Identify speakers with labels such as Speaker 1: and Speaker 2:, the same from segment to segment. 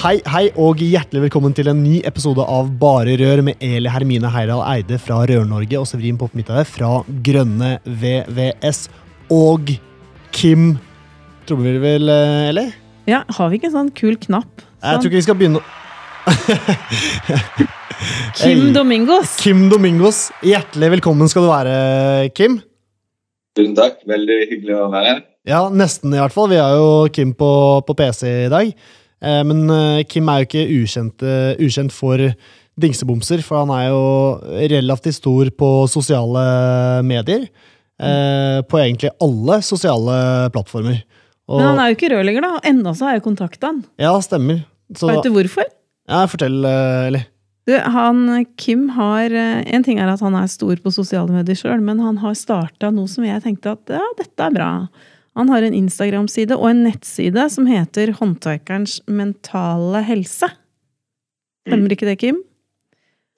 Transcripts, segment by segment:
Speaker 1: Hei, hei, og hjertelig velkommen til en ny episode av Bare Rør med Eli Hermine Heidal Eide fra Rør-Norge og Severin Popp Midthaug fra Grønne VVS. Og Kim Trommevirvel, eh, Eli?
Speaker 2: Ja, har vi ikke en sånn kul knapp?
Speaker 1: Jeg tror
Speaker 2: Sånn
Speaker 1: ikke vi skal begynne
Speaker 2: Kim
Speaker 1: Hey.
Speaker 2: Domingos.
Speaker 1: Kim Domingos, hjertelig velkommen skal du være, Kim.
Speaker 3: Tusen takk. Veldig hyggelig å være her.
Speaker 1: Ja, nesten i hvert fall. Vi har jo Kim på, på PC i dag. Eh, men eh, Kim er jo ikke ukjent, ukjent for dingsebomser, for han er jo relativt stor på sosiale medier. Mm. på egentlig alle sosiale plattformer. Og,
Speaker 2: Men han er jo ikke rørlegger, da. Enda så har jeg kontakta han.
Speaker 1: Ja, stemmer. Så,
Speaker 2: Vet du hvorfor?
Speaker 1: ja, fortell, Eli.
Speaker 2: Du, han, Kim har En ting er at han er stor på sosiale medier sjøl, men han har starta noe som jeg tenkte at ja, dette er bra. Han har en Instagram-side og en nettside som heter Håndverkerens mentale helse. Stemmer ikke det, Kim?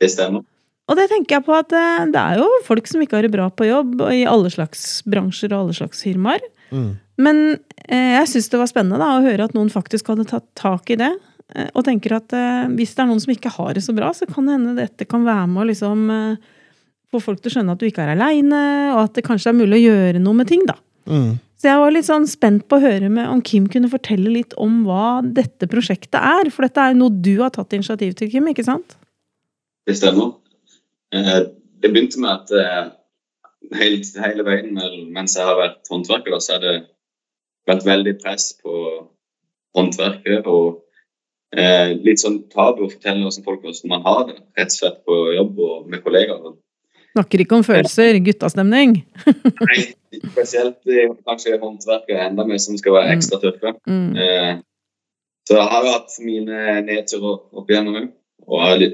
Speaker 3: Det stemmer.
Speaker 2: Og det tenker jeg på at eh, det er jo folk som ikke har det bra på jobb, og i alle slags bransjer og alle slags firmaer.
Speaker 1: Mm.
Speaker 2: Men eh, jeg syns det var spennende da, å høre at noen faktisk hadde tatt tak i det. Eh, og tenker at eh, hvis det er noen som ikke har det så bra, så kan det hende dette kan være med å liksom eh, få folk til å skjønne at du ikke er aleine, og at det kanskje er mulig å gjøre noe med ting, da.
Speaker 1: Mm.
Speaker 2: Så jeg var litt sånn spent på å høre med om Kim kunne fortelle litt om hva dette prosjektet er. For dette er jo noe du har tatt initiativ til, Kim, ikke sant?
Speaker 3: Det stemmer. Eh, Det begynte med at eh, hele, hele veien mens jeg har vært håndverker, så har det vært veldig press på håndverket. Og eh, litt sånn tabu å fortelle hvordan folk hvordan man har det, rett og slett på jobb og med kollegaer.
Speaker 2: Snakker ikke om følelser, guttastemning.
Speaker 3: Nei, Spesielt i kanskje håndverket er enda mer som skal være ekstra tøffe.
Speaker 2: Mm.
Speaker 3: Eh, så jeg har hatt mine nedturer opp igjennom òg. Og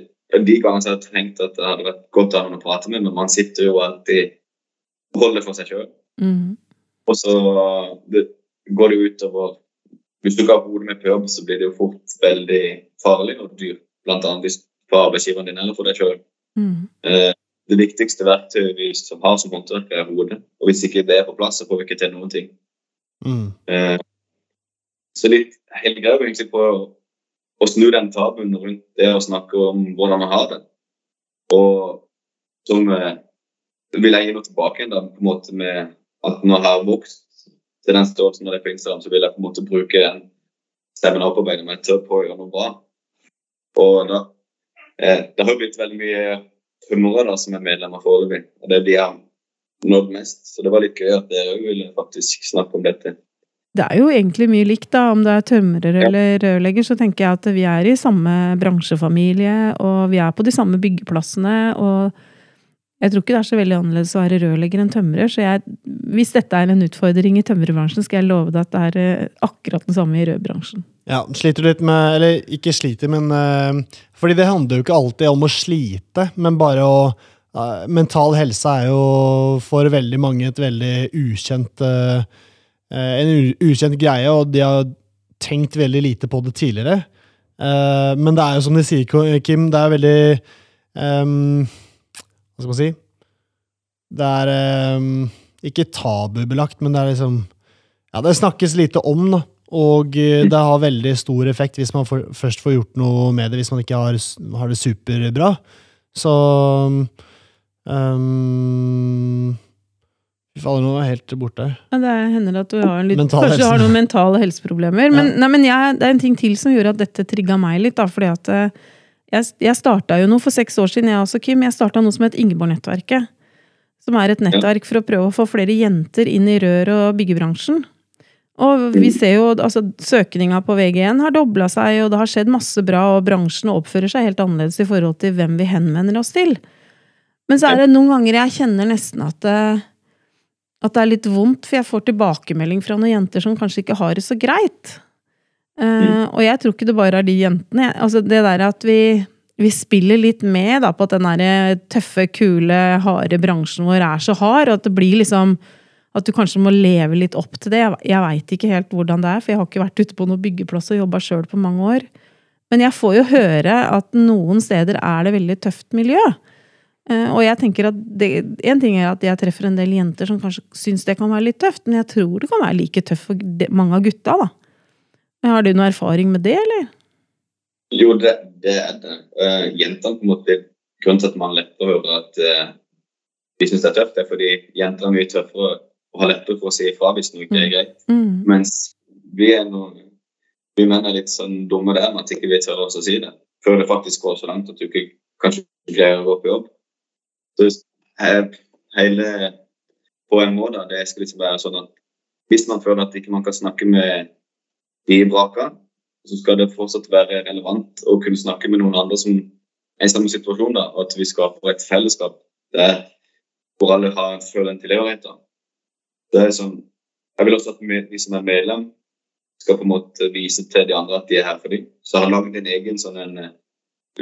Speaker 3: de gangene har jeg tenkt at det hadde vært godt å ha noen å prate med, men man sitter jo alltid og holder for seg sjøl.
Speaker 2: Mm.
Speaker 3: Og så det, går det utover Hvis du ikke har hodet med på jobb, så blir det jo fort veldig farlig og dyrt. Blant annet hvis- for arbeidsgiveren din eller for deg sjøl.
Speaker 2: Mm.
Speaker 3: Eh, det viktigste verktøyet vi som har som håndverker, er hodet. Og hvis ikke det er på plass, så får vi ikke til noen ting.
Speaker 1: Mm.
Speaker 3: Eh, så litt greia går egentlig på å, å snu den tabuen rundt det å snakke om hvordan man har det. Og som eh, vil jeg gi noe tilbake da, på en måte med at når jeg har vokst til den størrelsen når det er på Instagram, så vil jeg på en måte bruke den stemmen og opparbeide meg til å gjøre noe bra. Og da, eh, det har jo blitt veldig mye tømrere da, som er medlemmer foreløpig. Og det er de har nådd mest. Så det var litt gøy at dere òg ville faktisk snakke om dette.
Speaker 2: Det er jo egentlig mye likt, da. Om det er tømrer
Speaker 3: Ja.
Speaker 2: eller rørlegger, så tenker jeg at vi er i samme bransjefamilie, og vi er på de samme byggeplassene, og jeg tror ikke det er så veldig annerledes å være rørlegger enn tømrer, så jeg, hvis dette er en utfordring i tømrerbransjen, skal jeg love deg at det er eh, akkurat den samme i rørbransjen.
Speaker 1: Ja, sliter litt med Eller ikke sliter, men uh, Fordi det handler jo ikke alltid om å slite, men bare å uh, Mental helse er jo for veldig mange et veldig ukjent eh, En ukjent greie, og de har tenkt veldig lite på det tidligere. Men det er jo som de sier, Kim, det er veldig um, Hva skal man si? Det er um, ikke tabubelagt, men det er liksom Ja, det snakkes lite om, da. Og eh, det har veldig stor effekt hvis man får, først får gjort noe med det, hvis man ikke har, har det superbra. Så um, Fy fader, nå er helt borte her.
Speaker 2: Ja, det hender at du har, litt,
Speaker 1: Mental
Speaker 2: kanskje du har noen mentale helseproblemer. Men, nei, men jeg, det er en ting til som gjorde at dette trigga meg litt. Da, fordi at eh, jeg, jeg starta jo noe for seks år siden, jeg også, Kim. Jeg starta noe som het Ingeborg-nettverket. Som er et nettverk for å prøve å få flere jenter inn i rør- og byggebransjen. Og vi ser jo, altså Søkninga på VG1 har dobla seg, og det har skjedd masse bra, og bransjen oppfører seg helt annerledes i forhold til hvem vi henvender oss til. Men så er det noen ganger jeg kjenner nesten at det, at det er litt vondt, for jeg får tilbakemelding fra noen jenter som kanskje ikke har det så greit. Uh, og jeg tror ikke det bare er de jentene. Altså det der at vi, vi spiller litt med da, på at den der tøffe, kule, harde bransjen vår er så hard, og at det blir liksom at du kanskje må leve litt opp til det. Jeg, jeg veit ikke helt hvordan det er, for jeg har ikke vært ute på noen byggeplass og jobba sjøl på mange år. Men jeg får jo høre at noen steder er det veldig tøft miljø. Eh, Og jeg tenker at det, En ting er at jeg treffer en del jenter som kanskje syns det kan være litt tøft, men jeg tror det kan være like tøft for mange av gutta. da. Har du noe erfaring med det, eller?
Speaker 3: Jo, det, det er det. Uh, jentene på en måte Grunnen til at man lettere hører at uh, de syns det er tøft, er fordi jentene er mye tøffere og har lettere for å si ifra hvis noe ikke er greit.
Speaker 2: Mm.
Speaker 3: Mens vi er noen vi menn er litt sånn dumme der med at ikke vi tør å si det. Før det faktisk går så langt at du ikke kanskje greier å gå på jobb. Så he- hele poenget da, det skal liksom være sånn at hvis man føler at ikke man kan snakke med de i braka, så skal det fortsatt være relevant å kunne snakke med noen andre som er i samme situasjon, da, og at vi skaper et fellesskap der hvor alle har, føler en tilhørighet. da. Det er sånn, jeg vil også at med, de som er medlem, skal på en måte vise til de andre at de er her for dem. Så jeg har laget en egen sånn en eh,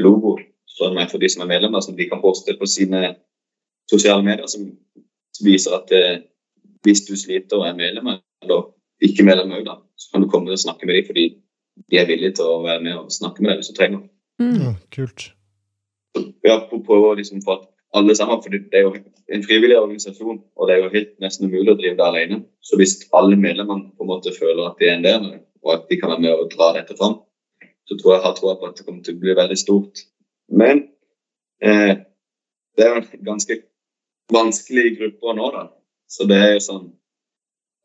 Speaker 3: logo som er for de som er medlemmer, som de kan poste på sine sosiale medier, som, som viser at eh, hvis du sliter og er medlem, eller ikke medlem òg, så kan du komme og snakke med dem fordi de er villige til å være med og snakke med deg hvis du trenger.
Speaker 2: Mm.
Speaker 1: Ja, kult.
Speaker 3: Ja, på, på liksom for at alle sammen, for det er jo en frivillig organisasjon, og det er jo helt nesten umulig å drive det alene. Så hvis alle medlemmene på en måte føler at de er en del av det, og at de kan være med og dra dette fram, så tror jeg har troa på at det kommer til å bli veldig stort. Men eh, det er jo en ganske vanskelig gruppe å nå, da. Så det er jo sånn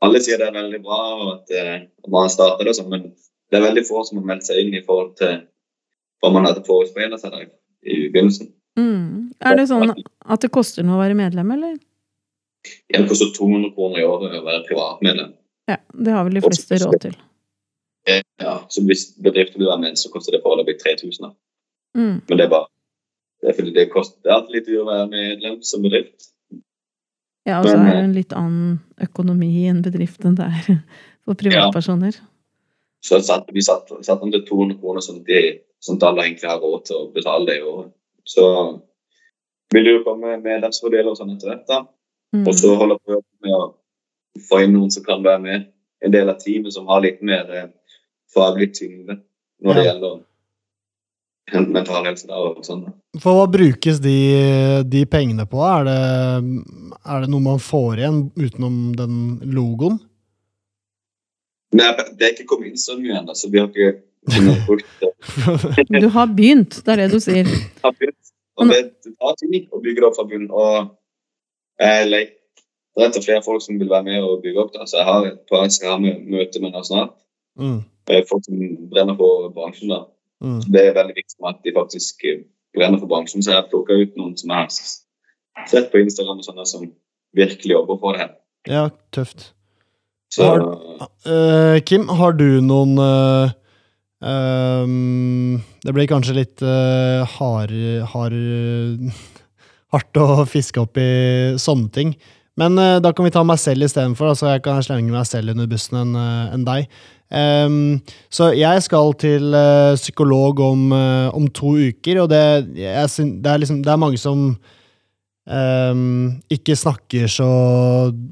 Speaker 3: Alle sier det er veldig bra og at eh, man har starta det sånn, men det er veldig få som har meldt seg inn i forhold til hva man hadde forespeila seg i begynnelsen.
Speaker 2: Mm. Er det sånn at det koster noe å være medlem, eller?
Speaker 3: Det koster 200 kroner i året å være privatmedlem.
Speaker 2: Ja, det har vel de fleste råd til.
Speaker 3: Ja, så hvis bedriften vil være med, så koster det foreløpig 3000.
Speaker 2: Mm.
Speaker 3: Men det er bare det er fordi det koster er alltid litt å være medlem som bedrift.
Speaker 2: Ja, og så er det en litt annen økonomi i en bedrift enn det er for privatpersoner.
Speaker 3: Så satt, vi satte satt den til 200 kroner, sånn at, de, sånn at alle egentlig har råd til å betale det i året. Så vil jo komme medlemsfordeler og sånn etter hvert. da.
Speaker 2: Mm.
Speaker 3: Og så holder på med å få inn noen som kan være med. En del av teamet som har litt mer eh, faglig tyngde når det
Speaker 1: Ja.
Speaker 3: gjelder en- mental helse. da, og sånn.
Speaker 1: For hva brukes de, de pengene på? Er det, er det noe man får igjen utenom den logoen?
Speaker 3: Nei, det er ikke kommet inn så mye ennå, så vi har ikke kunnet brukt det.
Speaker 2: Du har begynt, det er det du sier.
Speaker 3: Jeg har begynt. Og det, det tar tid å bygge opp fra bunnen. Og eh, det er etter flere folk som vil være med og bygge opp Da. Så jeg har et par jeg skal ha møte med nå snart.
Speaker 1: Mm,
Speaker 3: Folk som brenner for bransjen. da.
Speaker 1: mm.
Speaker 3: Det er veldig viktig at de faktisk eh, brenner for bransjen. Så jeg har plukka ut noen som jeg har sett på Instagram og sånne som virkelig jobber for det.
Speaker 1: Ja, tøft.
Speaker 3: Så
Speaker 1: Har- uh, Kim, har du noen eh, ehm, Det blir kanskje litt uh, hard, hard, hardt å fiske opp i sånne ting. Men uh, da kan vi ta meg selv istedenfor, så jeg kan slenge meg selv under bussen enn eh, enn deg. Um, så jeg skal til uh, psykolog om, om to uker, og det, jeg, det, er liksom, det er mange som um, ikke snakker så,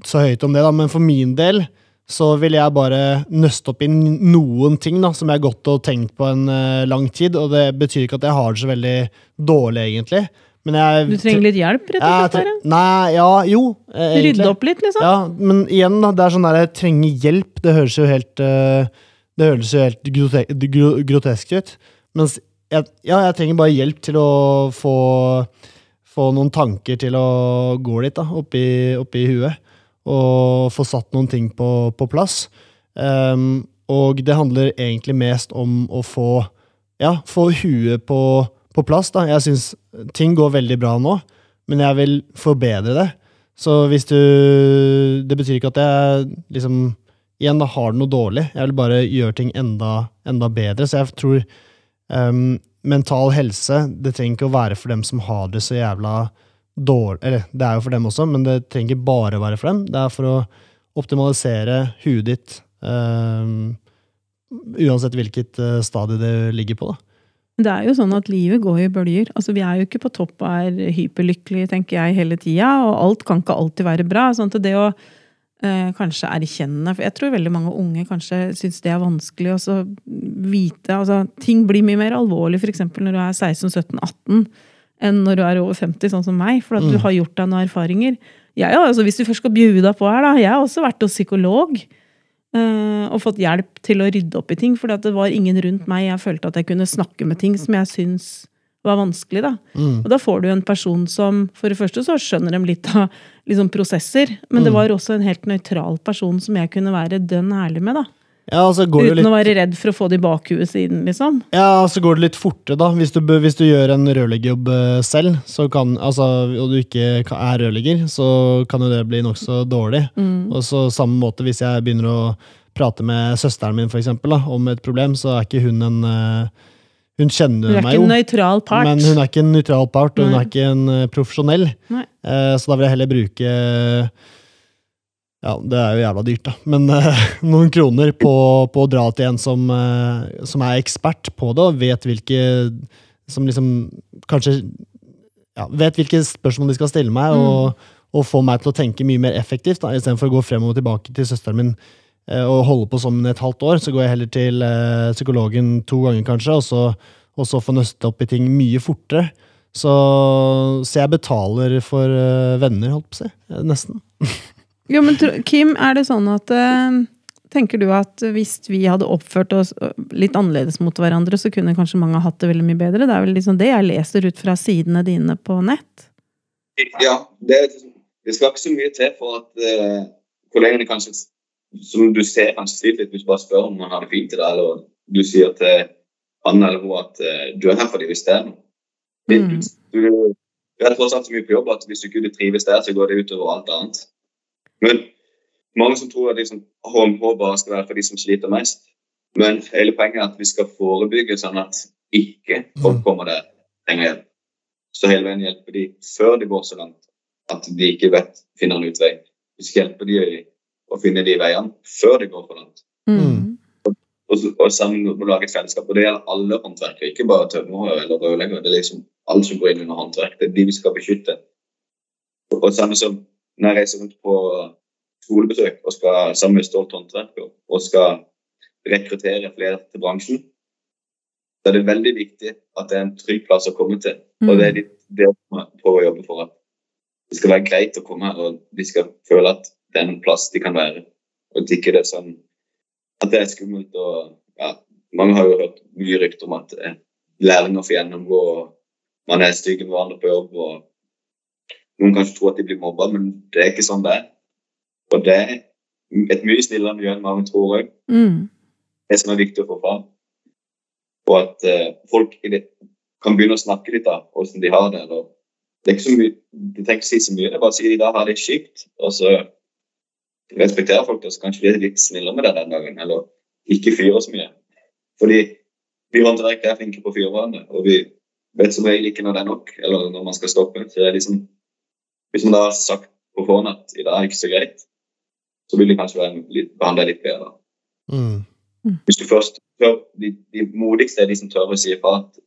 Speaker 1: så høyt om det, da, men for min del så vil jeg bare nøste opp i noen ting da, som jeg har gått og tenkt på en uh, lang tid, og det betyr ikke at jeg har det så veldig dårlig, egentlig. Men jeg,
Speaker 2: Du trenger litt hjelp, rett og slett? bare.
Speaker 1: Nei, ja, jo. eh.
Speaker 2: Rydde opp litt, liksom?
Speaker 1: Ja, men igjen, da, det er sånn der jeg trenger hjelp. Det høres jo helt uh, Det høres jo helt grote gro grotesk ut. Mens jeg, ja, jeg trenger bare hjelp til å få Få noen tanker til å gå litt da, oppi, oppi huet. Og få satt noen ting på, på plass. Um, og det handler egentlig mest om å få Ja, få huet på, på plass. da. Jeg syns ting går veldig bra nå, men jeg vil forbedre det. Så hvis du Det betyr ikke at jeg liksom igjen da har du noe dårlig. Jeg vil bare gjøre ting enda, enda bedre. Så jeg tror um, mental helse det trenger ikke å være for dem som har det så jævla dårlig Eller det er jo for dem også, men det trenger ikke bare være for dem. Det er for å optimalisere huet ditt um, uansett hvilket uh, stadie det ligger på. da.
Speaker 2: Det er jo sånn at livet går i bølger. Altså, vi er jo ikke på topp og er hyperlykkelige, tenker jeg, hele tida. Og alt kan ikke alltid være bra. sånn at det å eh, kanskje erkjenne For jeg tror veldig mange unge kanskje syns det er vanskelig å vite altså, Ting blir mye mer alvorlig f.eks. når du er 16-17-18 enn når du er over 50, sånn som meg. For at mm. du har gjort deg noen erfaringer. Jeg, altså, hvis du først skal bjude deg på her, da. Jeg har også vært hos psykolog. Uh, og fått hjelp til å rydde opp i ting. For det var ingen rundt meg jeg følte at jeg kunne snakke med ting som jeg syns var vanskelig. Da. Mm. Og da får du en person som For det første så skjønner de litt av liksom, prosesser, men mm. det var også en helt nøytral person som jeg kunne være dønn ærlig med. da.
Speaker 1: Ja, altså
Speaker 2: Uten
Speaker 1: litt...
Speaker 2: å være redd for å få det i bakhuet siden, liksom.
Speaker 1: Ja, så går det litt fortere, da. Hvis du, hvis du gjør en rørleggerjobb eh, selv, så kan, altså, og du ikke er rørlegger, så kan jo det bli nokså dårlig. Mm. Og så samme måte, hvis jeg begynner å prate med søsteren min for eksempel, da, om et problem, så er ikke hun en uh, hun kjenner meg jo. Hun er
Speaker 2: nøytral part.
Speaker 1: Men hun er ikke en nøytral part, og Nei. hun er ikke en uh, profesjonell. Uh, så da vil jeg heller bruke ja, det er jo jævla dyrt, da. Men uh, noen kroner på, på, å dra til en som, uh, som, er ekspert på det, og vet hvilke Som liksom kanskje ja, vet hvilke spørsmål de skal stille meg, mm. og, og, få meg til å tenke mye mer effektivt, da, istedenfor å gå frem og tilbake til søsteren min uh, og holde på som et halvt år. Så går jeg heller til psykologen to ganger, kanskje, og så, og så få nøstet opp i ting mye fortere. Så, så jeg betaler for venner, holdt på å si. Nesten.
Speaker 2: Jo, men Kim, er det sånn at uh, Tenker du at hvis vi hadde oppført oss eh, litt annerledes mot hverandre, så kunne kanskje mange hatt det veldig mye bedre? Det er vel liksom det jeg leser ut fra sidene dine på nett?
Speaker 3: Ja, det, det skal ikke så mye til for at uh, kollegene kanskje som du ser kanskje sliter litt hvis du bare spør om han har det fint i dag, eller du sier til han eller hun at uh, du er her fordi hvis det er noe. Mm. Du, du, du er tross alt så mye på jobb at hvis du ikke trives der, så går det utover alt annet. Men mange som tror at liksom, HMH bare skal være for de som sliter mest. Men hele poenget er at vi skal forebygge sånn at ikke folk mm. kommer der lenger. Så hele veien hjelper de før det går så langt at de ikke vet finner en utvei. Vi skal hjelpe de å finne de veiene før det går for langt. Mm. Og, og, og sammen å lage et fellesskap. Og det gjelder alle håndverkere, ikke bare tømrere eller rørleggere. Det er liksom alle som går inn under håndverk. Det er de vi skal beskytte. Og samme som når jeg reiser rundt på skolebesøk og skal sammen med Stolt håndverker og skal rekruttere flere til bransjen, så er det veldig viktig at det er en trygg plass å komme til. Og det er litt det vi prøver å jobbe for. At det skal være greit å komme her, og de skal føle at det er en plass de kan være. Og at ikke det er sånn at det er skummelt. og ja, Mange har jo hørt mye rykter om at eh, lærlinger får gjennomgå, og man er stygge med hverandre på jobb. og noen kanskje tror at de blir mobba, men det er ikke sånn det er. Og det er et mye snillere miljø enn mange tror òg. Mm. Det som er viktig å få fram. Og at uh, folk kan begynne å snakke litt av hvordan de har det. Eller, det er ikke så mye, De trenger ikke si så mye, det er bare å si de da har det kjipt. Og så respekterer folk det, så kanskje de er litt snillere med det den dagen. Eller ikke fyrer så mye. Fordi vi håndverkere er flinke på å fyre hverandre, og vi vet som regel ikke når det er nok, eller når man skal stoppe. Så det er liksom hvis man da har sagt på forhånd at i dag er ikke så greit, så vil de kanskje behandle litt bedre. Mm. mm. Hvis du først tør, de, de, modigste er de som tør å si ifra at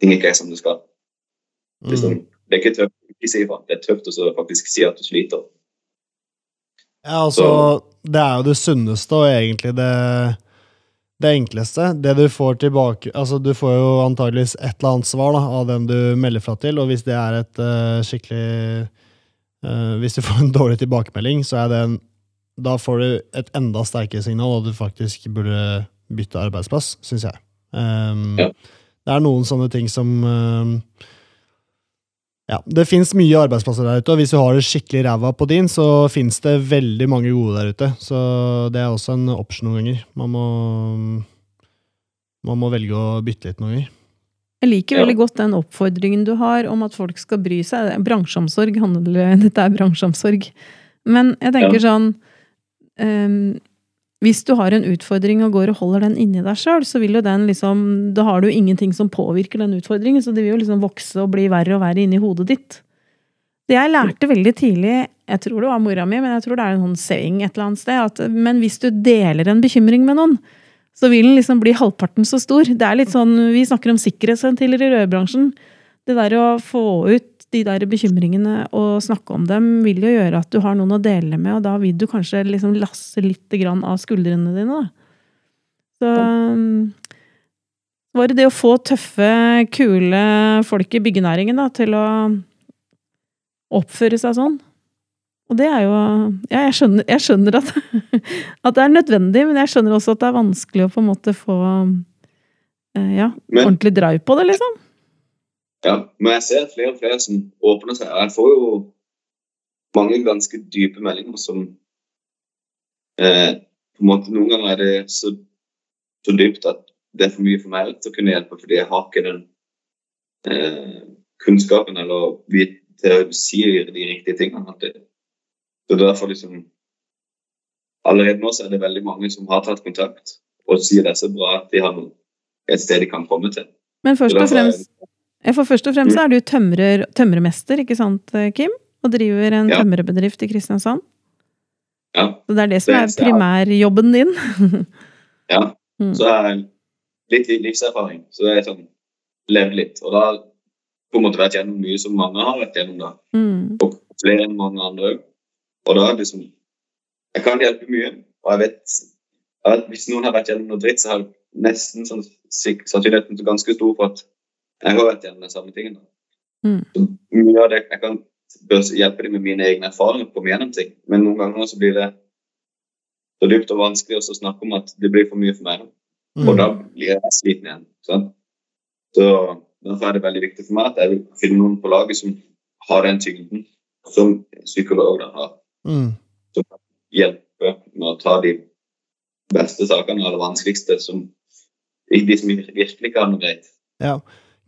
Speaker 3: ting ikke er som det skal. Liksom, det er ikke tøft å ikke si ifra, det er tøft å faktisk si at du sliter.
Speaker 1: Ja, altså, så. det er jo det sunneste og egentlig det, det enkleste. Det du får tilbake Altså, du får jo antageligvis et eller annet svar da, av dem du melder fra til, og hvis det er et uh, skikkelig Uh, hvis du får en dårlig tilbakemelding, så er det en, da får du et enda sterkere signal, og du faktisk burde bytte arbeidsplass, syns jeg. Um, ja. Det er noen sånne ting som um, ja, Det fins mye arbeidsplasser der ute, og hvis du har det skikkelig ræva på din, så fins det veldig mange gode der ute. Så det er også en option noen ganger. Man må, man må velge å bytte litt noen ganger.
Speaker 2: Jeg liker veldig godt den oppfordringen du har om at folk skal bry seg. Bransjeomsorg handler Dette er bransjeomsorg. Men jeg tenker sånn um, Hvis du har en utfordring og går og holder den inni deg sjøl, så vil jo den liksom Da har du ingenting som påvirker den utfordringen, så det vil jo liksom vokse og bli verre og verre inni hodet ditt. Det Jeg lærte veldig tidlig, jeg tror det var mora mi, men jeg tror det er en sånn saying et eller annet sted, at men hvis du deler en bekymring med noen, så vil den liksom bli halvparten så stor. Det er litt sånn, Vi snakker om sikkerhetsventiler i rødbransjen. Det der å få ut de der bekymringene og snakke om dem, vil jo gjøre at du har noen å dele med, og da vil du kanskje liksom lasse litt grann av skuldrene dine. da. Så var det det å få tøffe, kule folk i byggenæringen da, til å oppføre seg sånn. Og det er jo Ja, jeg skjønner, jeg skjønner at, at, det er nødvendig, men jeg skjønner også at det er vanskelig å på en måte få eh, ja, ordentlig drive på det, liksom.
Speaker 3: Ja, men jeg ser flere og flere som åpner seg. Jeg får jo mange ganske dype meldinger som eh, på en måte Noen ganger er det så, så, dypt at det er for mye for meg til å kunne hjelpe, fordi jeg har ikke den eh, kunnskapen eller vit, til å si de riktige tingene. Det, så derfor liksom Allerede nå så er det veldig mange som har tatt kontakt og sier det er så bra at de har noe, et sted de kan komme til.
Speaker 2: Men først og fremst, for først og fremst mm. er du tømrer, tømremester, ikke sant, Kim? Og driver en ja. tømrerbedrift i Kristiansand.
Speaker 3: Ja.
Speaker 2: Så det er det som er primærjobben din?
Speaker 3: ja. Mm. Så jeg jeg litt livserfaring. Så det er sånn levd litt. Og da har på en måte vært gjennom mye som mange har vært gjennom. da.
Speaker 2: Mm.
Speaker 3: Og flere enn mange andre òg. Og da liksom Jeg kan hjelpe mye. Og jeg vet at hvis noen har vært gjennom noe dritt, så har jeg nesten sånn, sannsynligheten ganske stor for at jeg har vært gjennom den samme tingen.
Speaker 2: Mm.
Speaker 3: mye av det, Jeg kan hjelpe dem med mine egne erfaringer, komme gjennom ting. Men noen ganger så blir det så dypt og vanskelig å snakke om at det blir for mye for meg. Mm. Og da blir jeg sliten igjen. Sant? Så Derfor er det veldig viktig for meg at jeg vil finne noen på laget som har den tyngden som psykologer har.
Speaker 1: Mm.
Speaker 3: Som kan hjelpe med å ta de beste sakene, eller vanskeligste, som de som virkelig har noe greit.
Speaker 1: Ja.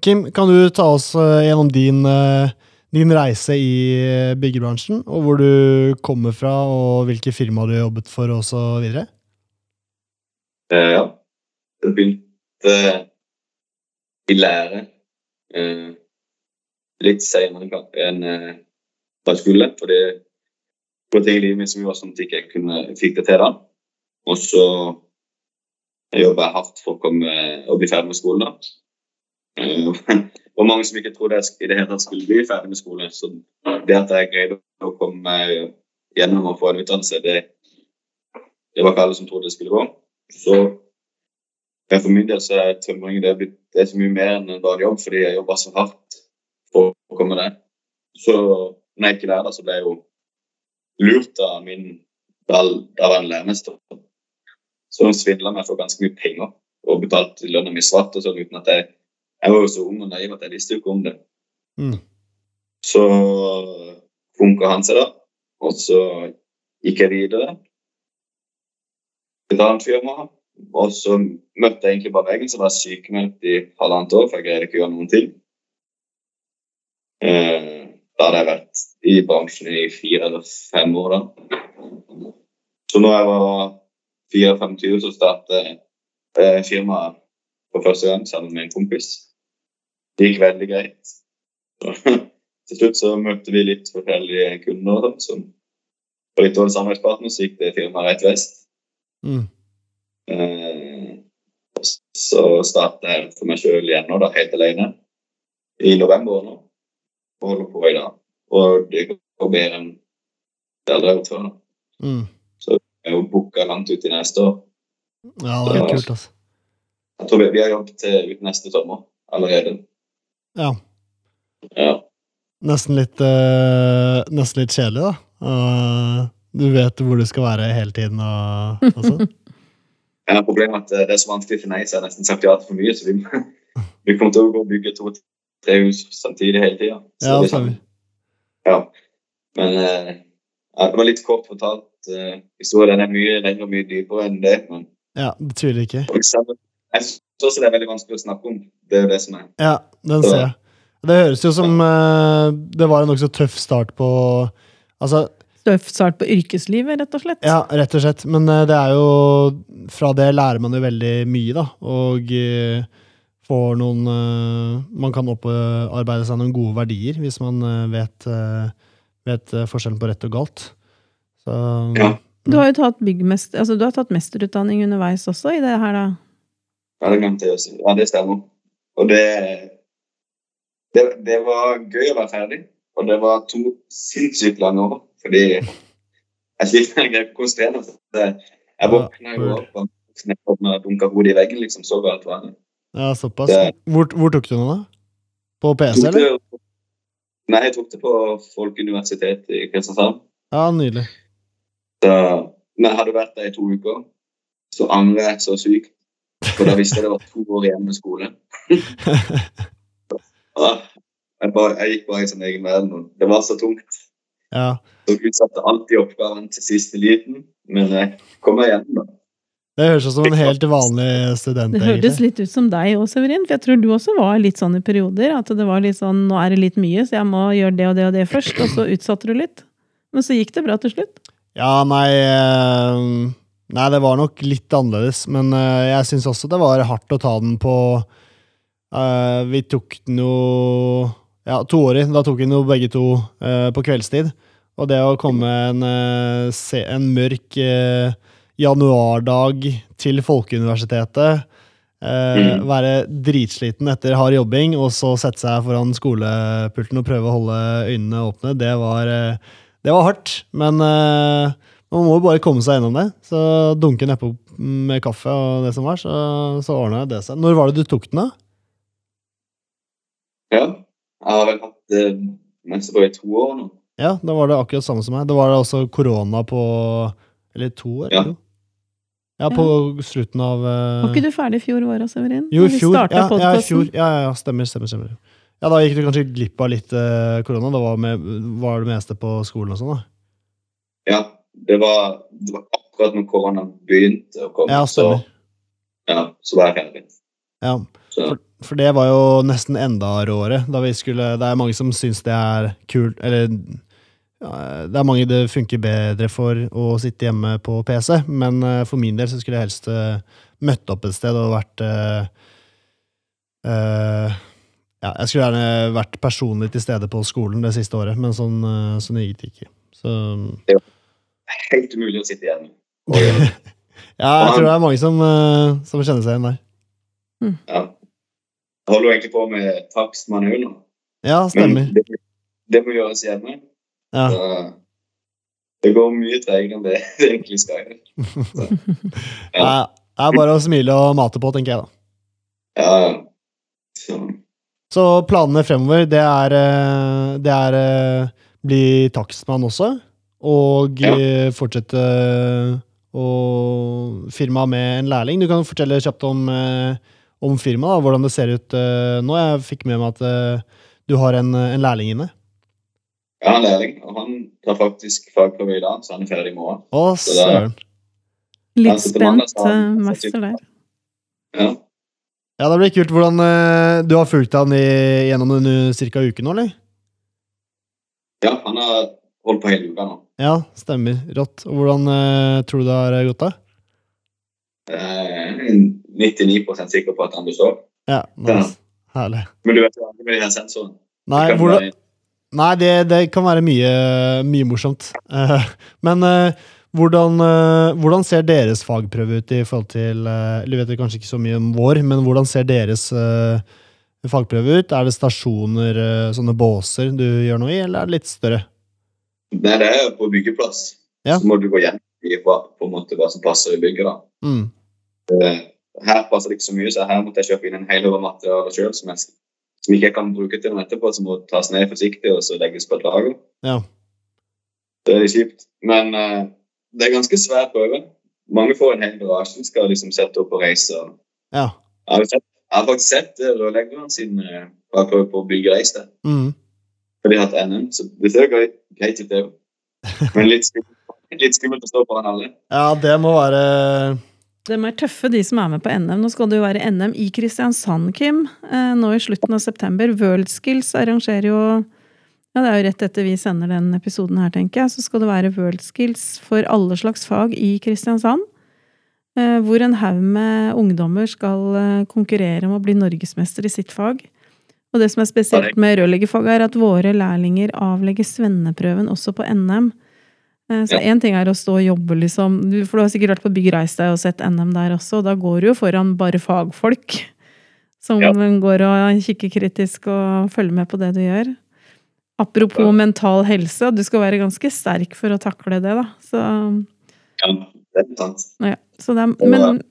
Speaker 1: Kim, kan du ta oss eh, gjennom din, eh, din reise i eh, byggebransjen? Og hvor du kommer fra, og hvilke firma du har jobbet for, osv.?
Speaker 3: Ja. Jeg begynte i lære litt senere enn da jeg skulle. For det var ting i livet mitt som gjorde sånn at jeg ikke kunne, fikk det til da. Og så jobba jeg hardt for å komme å bli ferdig med skolen. da. Eh, og mange som ikke trodde jeg i det hele tatt skulle bli ferdig med skolen. Så det at jeg greide å komme meg gjennom og få en utdannelse, det, det var ikke alle som trodde det skulle gå. Så for min del så er tømring det, det er så mye mer enn en jobb, fordi jeg jobber så hardt for å komme der. Så når jeg ikke der, så ble jeg jo lurt av min daværende læremester. Hun svindla meg for ganske mye penger og betalte lønna mi svart og sånn uten at jeg Jeg var jo så ung og naiv at jeg visste jo ikke om det.
Speaker 1: Mm.
Speaker 3: Så funka han seg, da. Og så gikk jeg videre til et annet firma og så møtte jeg egentlig bare veggen, så var jeg sykemeldt i halvannet år, for jeg greide ikke å gjøre noen ting. Eh, da hadde jeg vært i bransjen i fire eller fem år. da. Så når jeg var 24, så startet eh, firmaet for første gang sammen med en kompis. Det gikk veldig greit. Til slutt så møtte vi litt forskjellige kunder. Som var litt dårlig samarbeidspartner, så gikk det firmaet rett vest.
Speaker 1: Mm.
Speaker 3: Eh, så startet jeg for meg sjøl igjen nå, da, helt alene, i november nå. Og holder på i dag. Og det går bedre enn det aldri har gjort før.
Speaker 1: Mm.
Speaker 3: Så jeg er jo booka langt ut i neste år.
Speaker 1: Ja, det er kult, altså.
Speaker 3: Jeg tror vi, vi har jobbet til ut neste sommer allerede.
Speaker 1: Ja.
Speaker 3: ja.
Speaker 1: Nesten litt, uh, nesten litt kjedelig, da. Uh, du vet hvor du skal være hele tiden og, og sånn.
Speaker 3: Ja, problemet er at eh, det er så vanskelig for nei, så jeg har nesten sagt ja til for mye. Så vi, vi kommer til å gå og bygge to-tre hus samtidig hele tida.
Speaker 1: Ja, sånn.
Speaker 3: ja. Men uh, ja, det var litt kort fortalt. Uh, historien er mye lengre og mye dypere enn det. Men
Speaker 1: ja, det tviler ikke.
Speaker 3: Eksempel, jeg syns også det er veldig vanskelig å snakke om. Det er jo det som er.
Speaker 1: Ja, den ser jeg. Det høres jo som uh, det var en nokså tøff start på Altså,
Speaker 2: tøff start på yrkeslivet, rett og slett.
Speaker 1: Ja, rett og slett. Men uh, det er jo Fra det lærer man jo veldig mye, da. Og uh, får noen Man kan opparbeide seg noen gode verdier hvis man vet, vet forskjellen på rett og galt. Så
Speaker 3: Ja.
Speaker 2: Du har jo tatt byggmester, altså du har tatt mesterutdanning underveis også i det her, da.
Speaker 3: Ja, det glemte jeg å si. Ja, det stemmer. Og det, det Det var gøy å være ferdig. Og det var to sinnssykt lange år. Fordi jeg sliter med å konsentrere meg. Jeg våkna jo opp og dunka med hodet i veggen, liksom. Så galt var det.
Speaker 1: ja, såpass.
Speaker 3: Det-
Speaker 1: Hvor, hvor tok du den, da? På PC, eller?
Speaker 3: Nei, jeg tok det på Folkeuniversitetet i Kristiansand.
Speaker 1: Ja, nydelig.
Speaker 3: Så, men jeg hadde vært der i to uker. Så angrer jeg så sykt. For da visste jeg det var to år igjen med skole. Ah, jeg, bare, jeg gikk bare i sin egen verden. og Det var så tungt.
Speaker 1: Ja.
Speaker 3: Så utsatte alltid oppgaven til siste liten. Men jeg kom meg gjennom da.
Speaker 1: Det høres ut som en helt vanlig student,
Speaker 2: Det hørtes
Speaker 1: egentlig.
Speaker 2: litt ut som deg òg, Severin. For jeg tror du også var litt sånn i perioder. At det var litt sånn nå er det litt mye, så jeg må gjøre det og det og det først. Og så utsatte du litt. Men så gikk det bra til slutt.
Speaker 1: Ja, nei eh, Nei, det var nok litt annerledes, men uh, jeg syns også det var hardt å ta den på uh, Vi tok den jo Ja, toårig. Da tok vi den jo begge to uh, på kveldstid. Og det å komme en, se, en mørk januardag til Folkeuniversitetet
Speaker 3: Mm.
Speaker 1: Være dritsliten etter hard jobbing, og så sette seg foran skolepulten og prøve å holde øynene åpne, det var, det var hardt. Men man må jo bare komme seg gjennom det. Så dunke nedpå med kaffe og det som var, så, så ordna det seg. Når var det du tok den, da?
Speaker 3: Ja. Jeg har vel hatt mest på i to år nå.
Speaker 1: Ja, da var det akkurat samme som meg. Da var det også korona på Eller to år?
Speaker 3: Ja.
Speaker 1: jo. Ja, på slutten av uh...
Speaker 2: Var ikke du ferdig i fjor vår, Severin?
Speaker 1: Jo, i fjor. Ja, ja, fjor. Ja, ja, ja, stemmer, stemmer, stemmer. Ja, da gikk du kanskje glipp av litt uh, korona. Da var, med, var det meste på skolen og sånn, da.
Speaker 3: Ja, det var, det var akkurat når korona begynte å komme.
Speaker 1: Ja, stemmer.
Speaker 3: Så, ja, så var jeg ferdig.
Speaker 1: Ja, for, for det var jo nesten enda råere. Da vi skulle, det er mange som syns det er kult Eller ja, det er mange det funker bedre for å sitte hjemme på PC, men uh, for min del så skulle jeg helst uh, møtt opp et sted og vært uh, Ja, jeg skulle gjerne vært personlig til stede på skolen det siste året, men sånn, sånn gikk det ikke. Så
Speaker 3: helt umulig å sitte igjen. Og, gjøre
Speaker 1: ja, jeg tror det er mange som, eh, som kjenner seg igjen der.
Speaker 3: ja. Jeg holder jo egentlig på med takstmanuell nå.
Speaker 1: Ja,
Speaker 3: Men
Speaker 1: stemmer.
Speaker 3: det, det må gjøres hjemme.
Speaker 1: Ja.
Speaker 3: Så, det går mye tregere enn det det egentlig skal gjøre.
Speaker 1: Er, det er bare å smile og mate på, tenker jeg da.
Speaker 3: Ja, så,
Speaker 1: Så planene fremover, det er, eh, det er eh, bli takstmann også, og
Speaker 3: Ja.
Speaker 1: eh, fortsette å firma med en lærling. Du kan fortelle kjapt om, eh, om firmaet, da, hvordan det ser ut eh, nå. Jeg fikk med meg at du har en, en lærling inne.
Speaker 3: har en lærling, og han tar faktisk fagprøve i dag, så han er ferdig i morgen.
Speaker 1: Å, søren.
Speaker 2: Litt spent
Speaker 3: mester
Speaker 2: der.
Speaker 3: Ja.
Speaker 1: Ja, det blir kult. Hvordan Du har fulgt han i, gjennom en ca. cirka uke nå, eller?
Speaker 3: ja, han har holdt på hele uka nå.
Speaker 1: Ja, stemmer. Rått. Og hvordan eh, tror du det har gått, da?
Speaker 3: Er 99% sikker på at han består.
Speaker 1: Ja, nice. Herlig.
Speaker 3: Men du vet jo aldri med den sensoren.
Speaker 1: Nei,
Speaker 3: Det
Speaker 1: hvordan, nei det, det kan være mye, mye morsomt. Eh, men eh, hvordan, eh, hvordan ser deres fagprøve ut i forhold til eh, Eller vet dere kanskje ikke så mye om vår, men hvordan ser deres eh, fagprøve ut? Er det stasjoner, eh, sånne båser du gjør noe i, eller er det litt større?
Speaker 3: Nei, det er på byggeplass.
Speaker 1: Ja.
Speaker 3: Så må du gå gjennom i hva, på en måte, hva som passer i bygget. da.
Speaker 1: Mm.
Speaker 3: Eh, Her passer det ikke så mye, så her måtte jeg kjøpe inn en hel over materiale sjøl som, jeg- som ikke jeg kan bruke til noe etterpå, som må tas ned forsiktig og så legges på et lager.
Speaker 1: Ja.
Speaker 3: Det er litt kjipt. Men uh, det er ganske svær prøve. Mange får en hel garasje, skal liksom sette opp og reise.
Speaker 1: Ja.
Speaker 3: Jeg har, jo faktisk sett rørleggeren sin eh, fagprøve på byggereis der.
Speaker 1: Mm.
Speaker 3: For jeg har hatt NM, så det ser jo greit, greit ut, det òg. Men litt skummelt, litt skummelt å stå foran alle.
Speaker 1: ja, det må være
Speaker 2: De er tøffe, de som er med på NM. Nå skal det jo være NM i Kristiansand, Kim. Eh, nå i slutten av september. Worldskills arrangerer jo Ja, det er jo rett etter vi sender den episoden her, tenker jeg. Så skal det være Worldskills for alle slags fag i Kristiansand. eh, hvor en haug med ungdommer skal eh, konkurrere om å bli norgesmester i sitt fag. Og det som er spesielt med rørleggerfaget, er at våre lærlinger avlegger svenneprøven også på NM. Så Så
Speaker 3: Ja.
Speaker 2: ting er å stå og jobbe, liksom, for du har sikkert vært på Bygg Reis deg og sett NM der også, og da går du jo foran bare fagfolk. Som
Speaker 3: Ja.
Speaker 2: går og kikker kritisk og følger med på det du gjør. Apropos
Speaker 3: Ja.
Speaker 2: mental helse, du skal være ganske sterk for å takle det, da. Så,
Speaker 3: Ja, det er sant.
Speaker 2: ja. Så det er, men.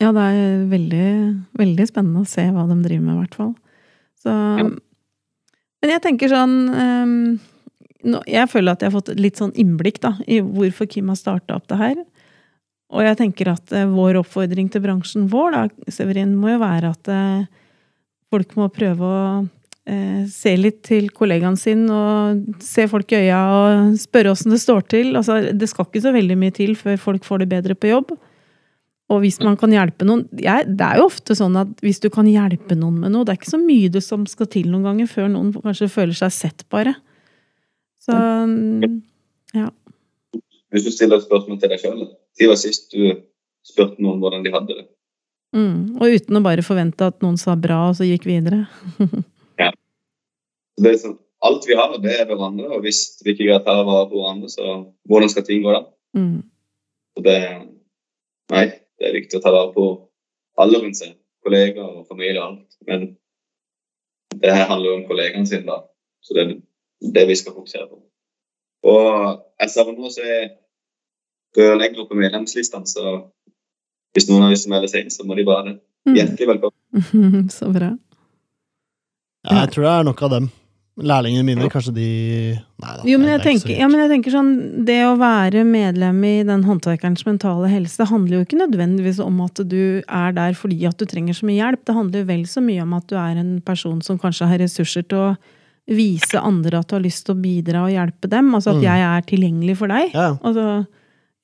Speaker 2: Ja, det er veldig, veldig spennende å se hva de driver med, i hvert fall. Så Men jeg tenker sånn um, nå, Jeg føler at jeg har fått litt sånn innblikk da, i hvorfor Kim har starta opp det her. Og jeg tenker at uh, vår oppfordring til bransjen vår, da, Severin, må jo være at uh, folk må prøve å uh, se litt til kollegaen sin og se folk i øya og spørre åssen det står til. Altså, det skal ikke så veldig mye til før folk får det bedre på jobb. Og hvis man kan hjelpe noen jeg, Det er jo ofte sånn at hvis du kan hjelpe noen med noe Det er ikke så mye det som skal til noen ganger før noen kanskje føler seg sett, bare. Så ja.
Speaker 3: Hvis du stiller et spørsmål til deg sjøl, når var sist du spurte noen hvordan de hadde det?
Speaker 2: mm, Og uten å bare forvente at noen sa bra, og så gikk videre.
Speaker 3: Det er sånn, alt vi har, det er hverandre, og hvis vi ikke greier å ta vare på hverandre, så hvordan skal ting gå da?
Speaker 2: Mm,
Speaker 3: Så det, nei, det er viktig å ta vare på alle rundt seg, kollegaer og familie og alt. Men det her handler jo om kollegaene sine, da. Så det er det vi skal fokusere på. Og jeg savner å se rørleggere på medlemslistene, så hvis noen av lyst melder seg inn, så må de bare
Speaker 2: det.
Speaker 3: hjertelig velkommen.
Speaker 2: så bra.
Speaker 1: Ja, jeg tror det er nok av dem. Lærlingene mine, kanskje de Nei da.
Speaker 2: Jo, men jeg
Speaker 1: er
Speaker 2: tenker, ja, men jeg tenker sånn Det å være medlem i den håndverkerens mentale helse handler jo ikke nødvendigvis om at du er der fordi at du trenger så mye hjelp. Det handler jo vel så mye om at du er en person som kanskje har ressurser til å vise andre at du har lyst til å bidra og hjelpe dem. Altså at
Speaker 1: Mm.
Speaker 2: jeg er tilgjengelig for deg.
Speaker 1: Ja,
Speaker 2: Altså,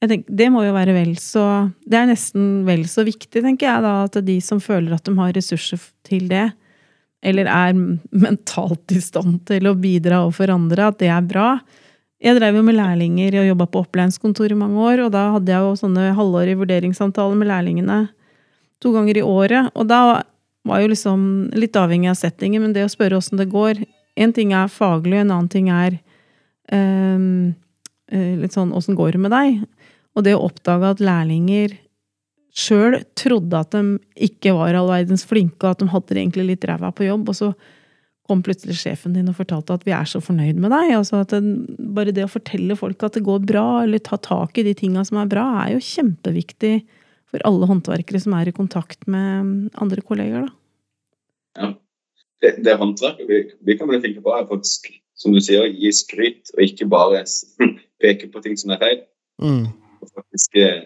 Speaker 2: jeg tenker, det må jo være vel så Det er nesten vel så viktig, tenker jeg, da, at de som føler at de har ressurser til det, eller er mentalt i stand til å bidra overfor andre, at det er bra. Jeg drev jo med lærlinger og jobba på opplæringskontor i mange år, og da hadde jeg jo sånne halvårige vurderingssamtaler med lærlingene to ganger i året. Og da var jo liksom litt avhengig av settingen, men det å spørre åssen det går En ting er faglig, en annen ting er eh, litt sånn åssen går det med deg? Og det å oppdage at lærlinger sjøl trodde at de ikke var all verdens flinke, og at de hadde det egentlig litt ræva på jobb, og så kom plutselig sjefen din og fortalte at vi er så fornøyd med deg. Altså at det, bare det å fortelle folk at det går bra, eller ta tak i de tinga som er bra, er jo kjempeviktig for alle håndverkere som er i kontakt med andre kolleger. Da.
Speaker 3: Ja. Det, det håndverket vi, vi kan bli flinke på, er faktisk, som du sier, å gi skryt, og ikke bare peke på ting som er feil.
Speaker 1: mm.
Speaker 3: Og faktisk eh,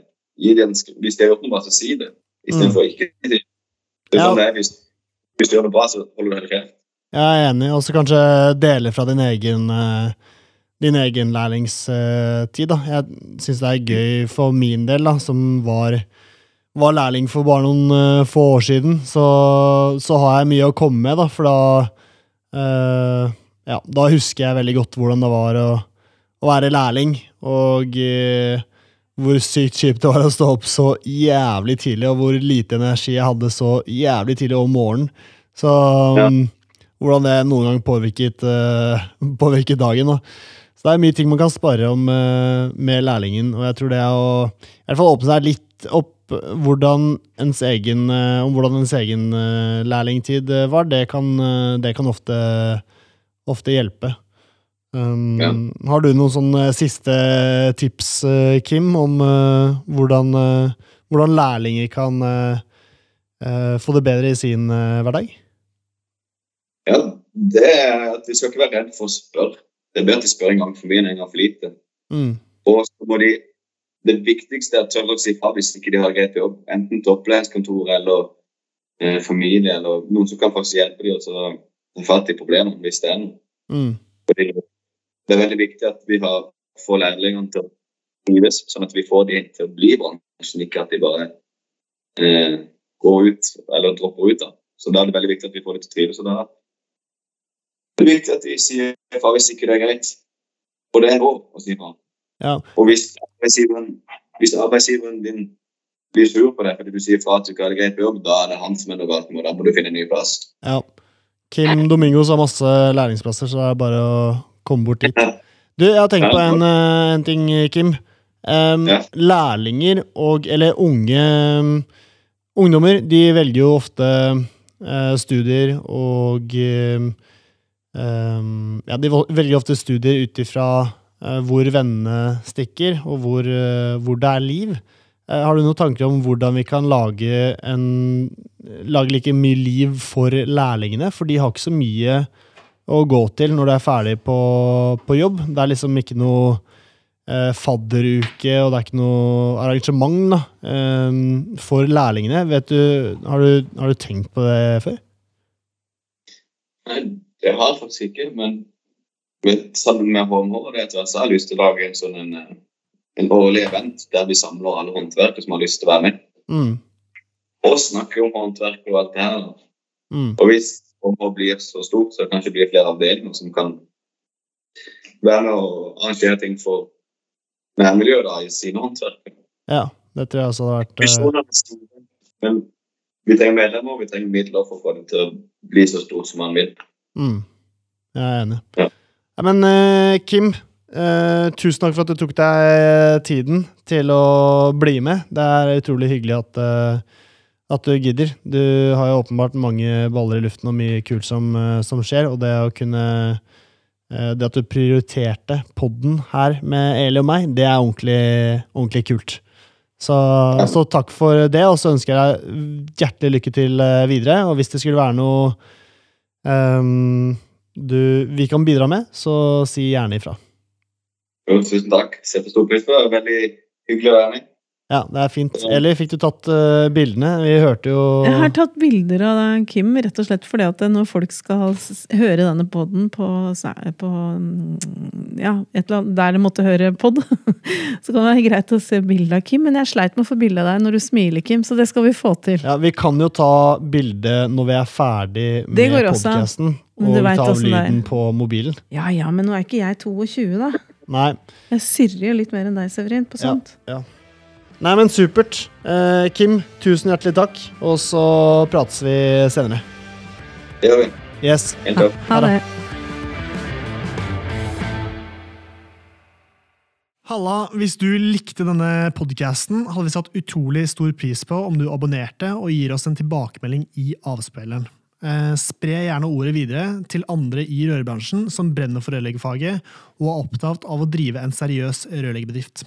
Speaker 3: den, Hvis de har gjort noe bra, så si det, istedenfor mm. ikke si det. Det
Speaker 1: Ja.
Speaker 3: sånn er, hvis, hvis du gjør det bra, så holder du deg kjeft.
Speaker 1: Jeg er enig. Og så kanskje dele fra din egen eh, din egen lærlingstid. da. Jeg syns det er gøy for min del, da, som var, var lærling for bare noen uh, få år siden. Så, så har jeg mye å komme med, da, for da uh, Ja, da husker jeg veldig godt hvordan det var å, å være lærling, og eh, hvor sykt kjipt det var å stå opp så jævlig tidlig, og hvor lite energi jeg hadde så jævlig tidlig om morgenen. Så
Speaker 3: Ja.
Speaker 1: um, hvordan det noen gang påvirket, uh, påvirket dagen. Da. Så det er mye ting man kan spare om uh, med lærlingen, og jeg tror det er å i hvert fall åpne seg litt opp hvordan ens egen, uh, om hvordan ens egen lærlingtid var, det kan, det kan ofte, ofte hjelpe. Um,
Speaker 3: Ja.
Speaker 1: Har du noen sånne siste tips, eh, Kim, om uh, hvordan, uh, hvordan lærlinger kan eh, eh, få det bedre i sin eh, hverdag?
Speaker 3: Ja, det er at de skal ikke være redd for å spørre. Det er bedre at de spør en gang for mye enn en gang for lite.
Speaker 1: Mm.
Speaker 3: Og så må de Det viktigste er at tørre å si fra hvis ikke de har greit jobb. Enten til opplæringskontoret eller eh, familie, eller noen som kan faktisk hjelpe dem å ta fatt i problemene hvis det er noe.
Speaker 1: Mm.
Speaker 3: Fordi det er veldig viktig at vi har, får lærlingene til å trives, sånn at vi får de til å bli i bransjen, ikke at de bare eh, går ut eller dropper ut. da. Så da er det veldig viktig at vi får dem til å trives. og da er det viktig at de sier fra hvis ikke det er greit. Og det er lov å si fra.
Speaker 1: Ja.
Speaker 3: Og hvis arbeidsgiveren hvis arbeidsgiveren din blir sur på deg fordi du sier fra at du ikke har det greit på jobb, da er det han som er noe galt med, og da må du finne en ny plass.
Speaker 1: Ja. Kim Domingos har masse lærlingsplasser, så det er bare å komme bort dit. Du, jeg har tenkt på en, eh, en ting, Kim. Um,
Speaker 3: Ja.
Speaker 1: Lærlinger og Eller unge um, ungdommer, de velger jo ofte uh, studier og um, Ja, de velger ofte studier ut ifra uh, hvor vennene stikker, og hvor, uh, hvor det er liv. Har du noen tanker om hvordan vi kan lage, en, lage like mye liv for lærlingene? For de har ikke så mye å gå til når du er ferdig på, på jobb. Det er liksom ikke noe eh, fadderuke, og det er ikke noe arrangement da, eh, for lærlingene. Vet du, har, du, har du tenkt på det før?
Speaker 3: Nei, det har jeg faktisk ikke, men med, sammen med HMH det etter hvert, så har jeg lyst til å lage en sånn en, eh, en årlig event der vi samler alle håndverkere som har lyst til å være med,
Speaker 1: Mm,
Speaker 3: og snakke om håndverk og alt det her.
Speaker 1: mm,
Speaker 3: Og hvis HMH blir så stort, så det kanskje blir flere avdelinger som kan være med og arrangere ting for nærmiljøet da, i sine håndverk.
Speaker 1: ja, det tror jeg også hadde vært eh,
Speaker 3: Men vi trenger medlemmer, og vi trenger midler for å få det til å bli så stort som man vil.
Speaker 1: mm, Jeg er enig.
Speaker 3: Ja.
Speaker 1: Ja, men uh, Kim, uh, tusen takk for at du tok deg tiden til å bli med. Det er utrolig hyggelig at, at du gidder. Du har jo åpenbart mange baller i luften og mye kult som, eh, som skjer, og det å kunne eh, det at du prioriterte podden her med Eli og meg, det er ordentlig, ordentlig kult. Så, så takk for det, og så ønsker jeg deg hjertelig lykke til eh, videre. Og hvis det skulle være noe um, du, vi kan bidra med, så si gjerne ifra.
Speaker 3: Jo, tusen takk. Setter stor pris på det. Veldig hyggelig å være med.
Speaker 1: Ja, det er fint. Eller fikk du tatt uh, bildene? Vi hørte jo
Speaker 2: Jeg har tatt bilder av Kim, rett og slett fordi at når folk skal s- høre denne poden på, på mm, Ja, et eller annet der de måtte høre pod, så kan det være greit å se bilde av Kim. Men jeg sleit med å få bilde av deg når du smiler, Kim, så det skal vi få til.
Speaker 1: Ja, Vi kan jo ta bilde når vi er ferdig med podkasten. Og ta av lyden på mobilen.
Speaker 2: Ja ja, men nå er ikke jeg 22, da.
Speaker 1: Nei.
Speaker 2: Jeg sirrer jo litt mer enn deg, Severin, på
Speaker 1: Ja.
Speaker 2: sånt.
Speaker 1: Nei, men supert. Eh, Kim, tusen hjertelig takk. Og så prates vi senere.
Speaker 3: Det gjør vi.
Speaker 1: Yes.
Speaker 3: Helt topp.
Speaker 2: Ha det.
Speaker 4: Halla, hvis du likte denne podcasten, hadde vi satt utrolig stor pris på om du abonnerte og gir oss en tilbakemelding i avspilleren. Eh, spre gjerne ordet videre til andre i rørbransjen som brenner for rørleggerfaget og er opptatt av å drive en seriøs rørleggerbedrift.